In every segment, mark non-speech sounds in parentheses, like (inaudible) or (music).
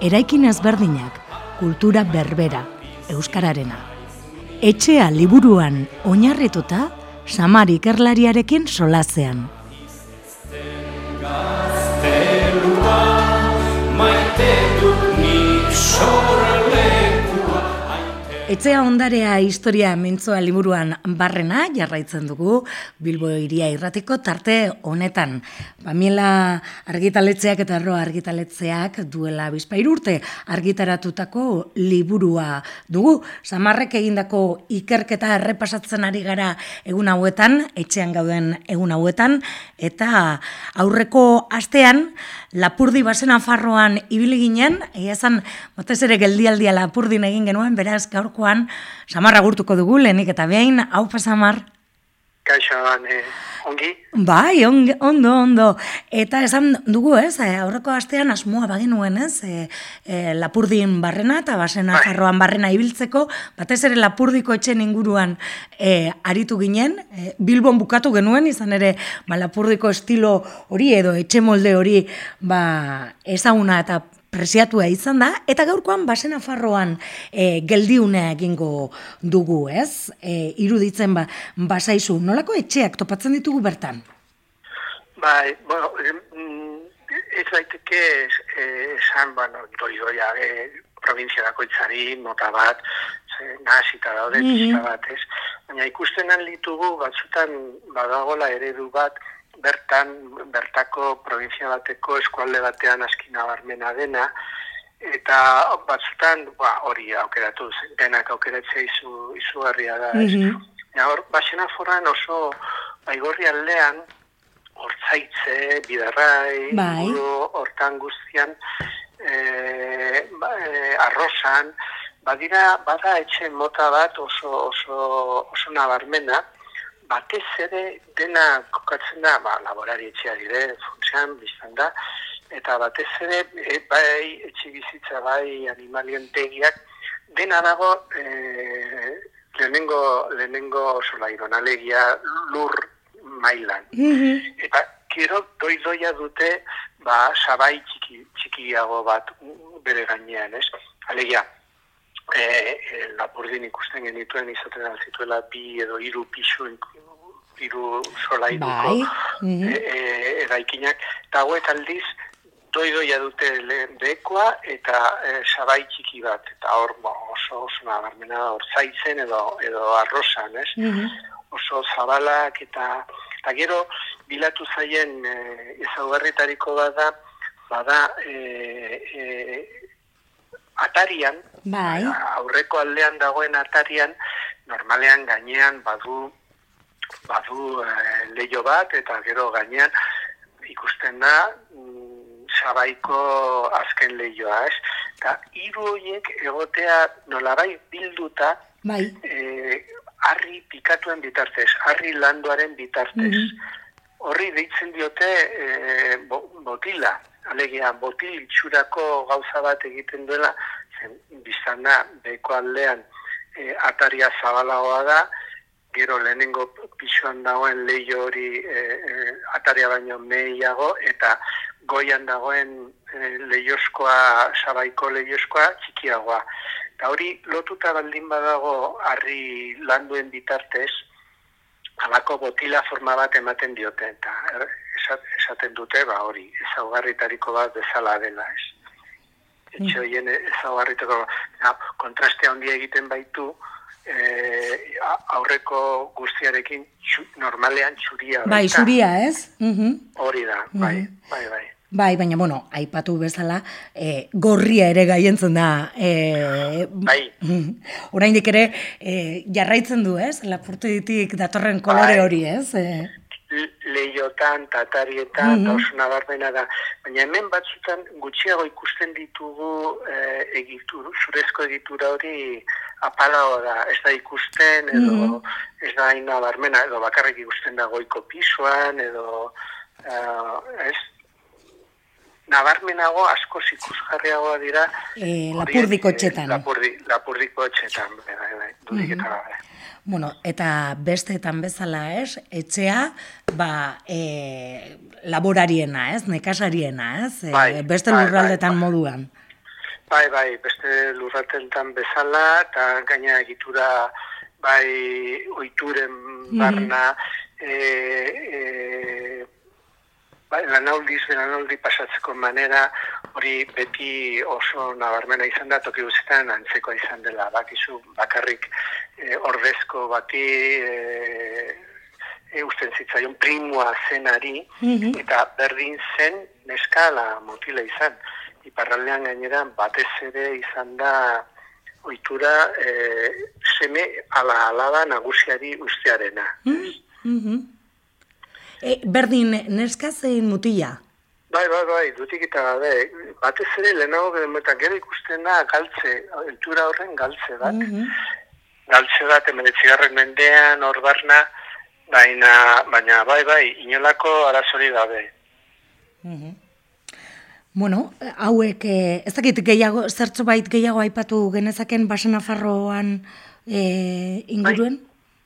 eraikin ezberdinak, kultura berbera, euskararena. Etxea liburuan oinarrituta, samar ikerlariarekin solazean. Etzea ondarea historia mintzoa liburuan barrena jarraitzen dugu Bilbo iria irratiko tarte honetan. Bamiela argitaletzeak eta erroa argitaletzeak duela bizpairu urte argitaratutako liburua dugu. Samarrek egindako ikerketa errepasatzen ari gara egun hauetan, etxean gauden egun hauetan, eta aurreko astean Lapurdi basen afarroan ibili ginen, egia esan, batez ere geldialdia lapurdin egin genuen, beraz, gaurkoan, samarra gurtuko dugu, lehenik eta behin, hau pasamar. Kaixo, eh, ongi? Bai, ondo, ondo. Eta esan dugu, ez, eh, aurreko astean asmoa bagenuen, ez, e, e, lapurdin barrena eta basen bai. afarroan barrena ibiltzeko, batez ere lapurdiko etxen inguruan e, aritu ginen, e, bilbon bukatu genuen, izan ere, ba, lapurdiko estilo hori edo etxe molde hori, ba, ezaguna eta presiatua izan da, eta gaurkoan basen afarroan e, geldiunea egingo dugu, ez? E, iruditzen ba, basaizu, nolako etxeak topatzen ditugu bertan? Bai, bueno, ez daiteke esan, bueno, doi doia, e, provinzia dako itzari, nota bat, nahazita daude, mm -hmm. bat, ez? Baina ikusten ditugu, batzutan badagola eredu bat, bertan, bertako provinzia bateko eskualde batean askina barmena dena, eta batzutan, ba, hori aukeratu, denak aukeratzea izu, izu da. Mm -hmm. hor, basena foran oso, baigorri aldean, hortzaitze, bidarrai, bai. hortan guztian, e, ba, e, arrosan, badira, bada etxe mota bat oso, oso, oso nabarmena, batez ere dena kokatzen da, ba, laborari etxea dire, funtsean, biztan da, eta batez ere, e, bai, etxe bizitza, bai, animalien tegiak, dena dago, e, lehenengo, lehenengo solairon, alegia, lur mailan. Mm Eta, kero, doi-doia dute, ba, sabai txiki, txikiago bat bere gainean, ez? Alegia, e, e, lapurdin ikusten genituen izaten alzituela bi edo hiru pisu hiru solairuko bai. mm -hmm. e, eraikinak eta hauek aldiz doidoia dute dekoa eta e, sabai txiki bat eta hor ba, oso oso nabarmena hor zaitzen edo edo arrosan, ez? Mm Oso zabalak eta eta gero bilatu zaien e, ezaugarritariko bada bada e, e, atarian, bai. aurreko aldean dagoen atarian, normalean gainean badu badu e, bat eta gero gainean ikusten da mm, sabaiko azken lehioa, ez? Eta hiru horiek egotea nolabai bilduta bai. E, arri pikatuen bitartez, arri landuaren bitartez. Mm Horri deitzen diote e, botila, alegia botil txurako gauza bat egiten duela, zen biztan da, beko aldean e, ataria zabalagoa da, gero lehenengo pixuan dagoen leio hori e, e, ataria baino mehiago, eta goian dagoen e, leioskoa, sabaiko leioskoa, txikiagoa. Eta hori lotuta baldin badago harri landuen bitartez, alako botila forma bat ematen diote eta er, esaten dute ba hori ezaugarritariko bat bezala dela ez. Etxe mm. hoien ezaugarritako kontraste handia egiten baitu e, aurreko guztiarekin normalean txuria. Bai, txuria ez? Hori da, bai, bai, bai. Bai, baina, bueno, aipatu bezala, e, gorria ere gaientzen da. E, bai. Orain ere, e, jarraitzen du, ez? Lapurtu ditik datorren kolore bai. hori, ez? E. Leiotan, tatarietan, mm -hmm. da, baina hemen batzutan gutxiago ikusten ditugu e, egitur, zurezko egitura hori apalago da, ez da ikusten, edo ez da hain nabarmena, edo bakarrik ikusten da goiko pisoan, edo uh, ez, nabarmenago asko ikusgarriagoa dira E, lapurdiko eh, txetan. lapurdi, lapurdiko etxetan bai, bai, bai, dudik eta gabe. Bueno, eta besteetan bezala, ez? Etxea, ba, e, laborariena, ez? Nekasariena, ez? E, Bai, beste bai, lurraldetan bai, bai. moduan. Bai, bai, beste lurratentan bezala, eta gaina egitura bai oituren barna, e, e, bai, lanaldiz, lanaldi pasatzeko manera, hori beti oso nabarmena izan da, toki guztietan antzekoa izan dela, bakizu bakarrik e, ordezko bati e, e, usten zitzaion primua zenari, eta berdin zen neskala motila izan. Iparraldean gainera batez ere izan da ohitura e, seme ala alaba nagusiari ustearena. Mhm. E, berdin, neska zein mutila? Bai, bai, bai, dutik eta gabe, batez ere lehenago eta gero ikusten da galtze, ohitura horren galtze bat. Galtze bat, emeletzigarren mendean, hor barna, baina, baina bai, bai, inolako arazori gabe. Bueno, hauek, eh, ez dakit gehiago, zertzo bait gehiago aipatu genezaken Basenafarroan eh, inguruen?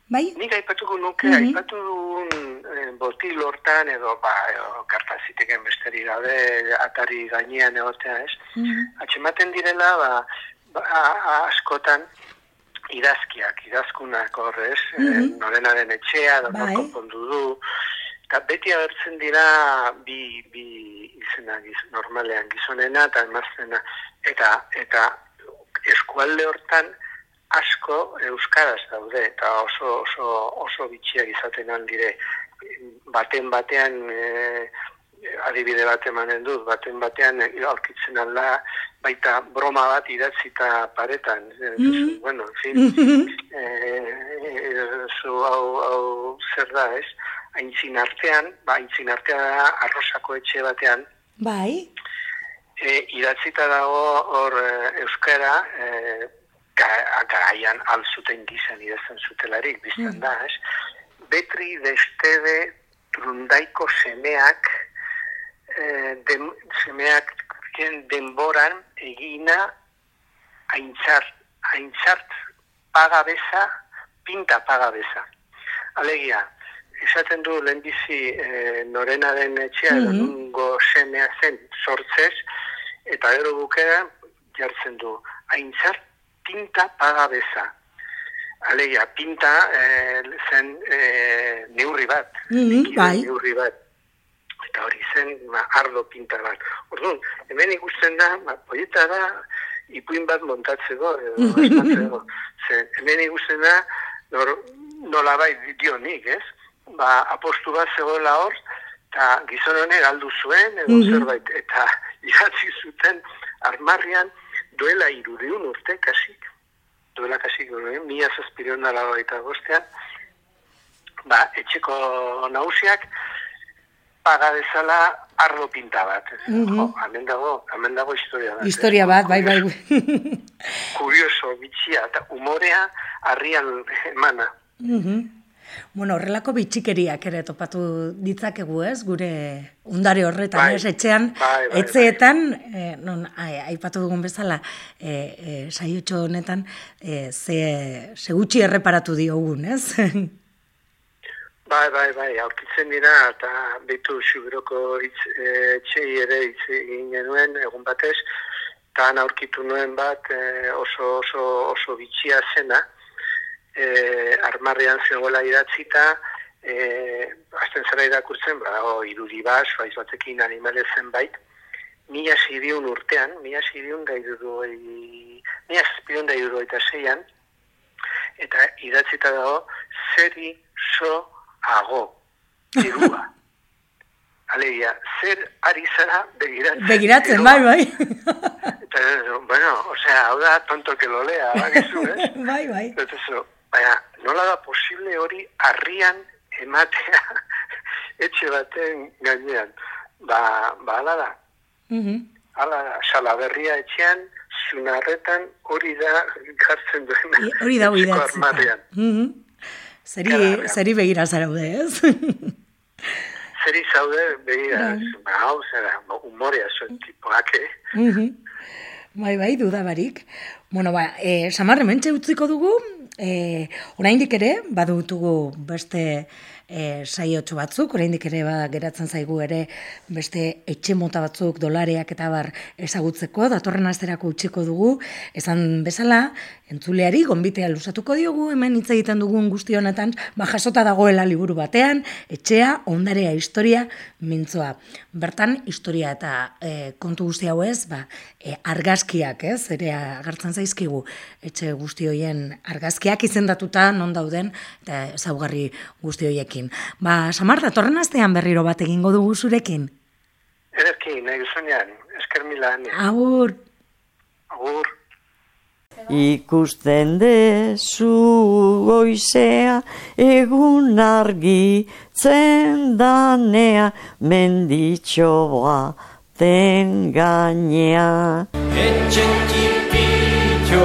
Bai? Nik aipatuko nuke, aipatu duen eh, botil hortan edo, ba, edo, karta ziteken besteri gabe, atari gainean egotea, ez? Atxematen direla, ba, ba, askotan, idazkiak, idazkunak horrez, mm norenaren etxea, edo Bai. konpondu du, eta beti agertzen dira bi, bi izena giz, normalean gizonena eta emaztena, eta, eta eskualde hortan asko euskaraz daude eta oso oso oso bitxiak izaten aldire baten batean e, adibide bat emanen dut, baten batean e, aurkitzen alda baita broma bat idatzita paretan. Mm Bueno, en fin, e, zu hau, hau zer da, ez? Aintzin artean, ba, aintzin artean da arrosako etxe batean, Bai? e, idatzita dago hor euskara e, ga- garaian alzuten gizan idazten zutelarik biztan da, ez? Betri destede trundaiko semeak e, dem, semeak denboran egina aintzart, aintzart pagabeza, pinta pagabeza. Alegia, esaten du lehenbizi e, norena den etxea, mm nungo semea zen sortzez, eta gero bukera jartzen du, aintzart pinta pagabeza. Alegia, pinta e, zen e, neurri bat, Mhm, likido bai. neurri bat. Eta hori zen ba, ardo pinta bat. Orduan, hemen ikusten da, ba, poeta da, ipuin bat montatzeko, edo (laughs) asmatzeko. Ze, hemen ikusten da, nor, nola bai dio nik, ez? Ba, apostu bat zegoela hor, eta gizon honek galdu zuen, edo zerbait, eta (laughs) idatzi zuten armarrian duela irudeun urte, kasik, duela kasik, eh? mila zazpireun dala eta bostean, ba, etxeko nausiak, paga dezala ardo pinta bat. Jo, hemen dago, hemen dago historia bat. eh? Historia bat, bai, bai. Kurioso, bitxia, eta umorea harrian emana. Mhm. Bueno, horrelako bitxikeriak ere topatu ditzakegu, ez? Gure undare horretan, Bai, ez? Etxean, bai, bai, etxeetan, eh, non, ai, aipatu dugun bezala, eh, eh, saiotxo honetan, eh, ze, ze gutxi erreparatu diogun, ez? (laughs) Bai, bai, bai, aurkitzen dira, eta betu xubiroko hitz, e, txei ere hitz egin genuen, egun batez, eta aurkitu nuen bat e, oso, oso, oso bitxia zena, e, armarrean zegoela idatzita, e, azten zara irakurtzen, ba, o, irudi bas, baiz batekin animale zenbait, mila zidiun urtean, mila zidiun da iruroi, mila zazpion da iruroi eta zeian, eta idatzita dago, zeri so ago, dirua. (laughs) Alegia, zer ari zara begiratzen. Begiratzen, bai, bai. Eta, bueno, osea, hau da tonto que lo lea, bakizu, ez? (laughs) bai, bai. Eta baina, nola da posible hori harrian ematea (laughs) etxe baten gainean? Ba, ba, ala da. Mhm. Hala da, salaberria etxean, zunarretan hori da jartzen duen. I- Hori da, hori da. armarrian. Mhm. Zeri, Karagarria. zeri begira zaraude, ez? (laughs) Zeri zaude, begira, Bai. ba, hau zera, humorea zuen tipoak, eh? Mhm. Bai, bai, dudabarik. Bueno, ba, e, samarre mentxe utziko dugu, e, oraindik ere, badutugu beste e, saiotxo batzuk, oraindik ere ba, geratzen zaigu ere beste etxe mota batzuk dolareak eta bar ezagutzeko, datorren asterako utziko dugu, esan bezala, entzuleari gonbitea lusatuko diogu, hemen hitz egiten dugun guzti honetan, ba, jasota dagoela liburu batean, etxea, ondarea historia, mintzoa. Bertan, historia eta e, kontu guzti hau ez, ba, e, argazkiak, ez, ere agertzen zaizkigu, etxe guzti hoien argazkiak izendatuta non dauden, eta zaugarri guzti hoiekin. Ba, Samar, datorren astean berriro bat egingo dugu zurekin. Ederki, nahi zunean, esker milan, Agur! agur. Ikusten dezu goizea egun argi zendanea menditxoa den gainean. Etxe tipitxo,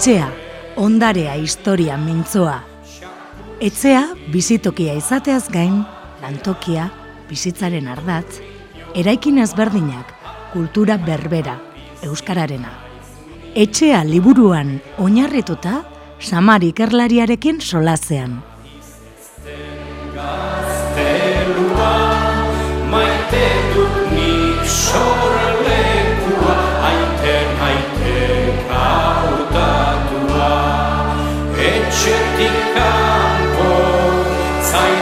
etxea, ondarea historia mintzoa. Etxea, bizitokia izateaz gain, lantokia, bizitzaren ardatz, eraikin ezberdinak, kultura berbera, euskararena. Etxea liburuan oinarrituta, Samari ikerlariarekin solazean. Gaztelua, maite dut nik. Schritt in Campo, sei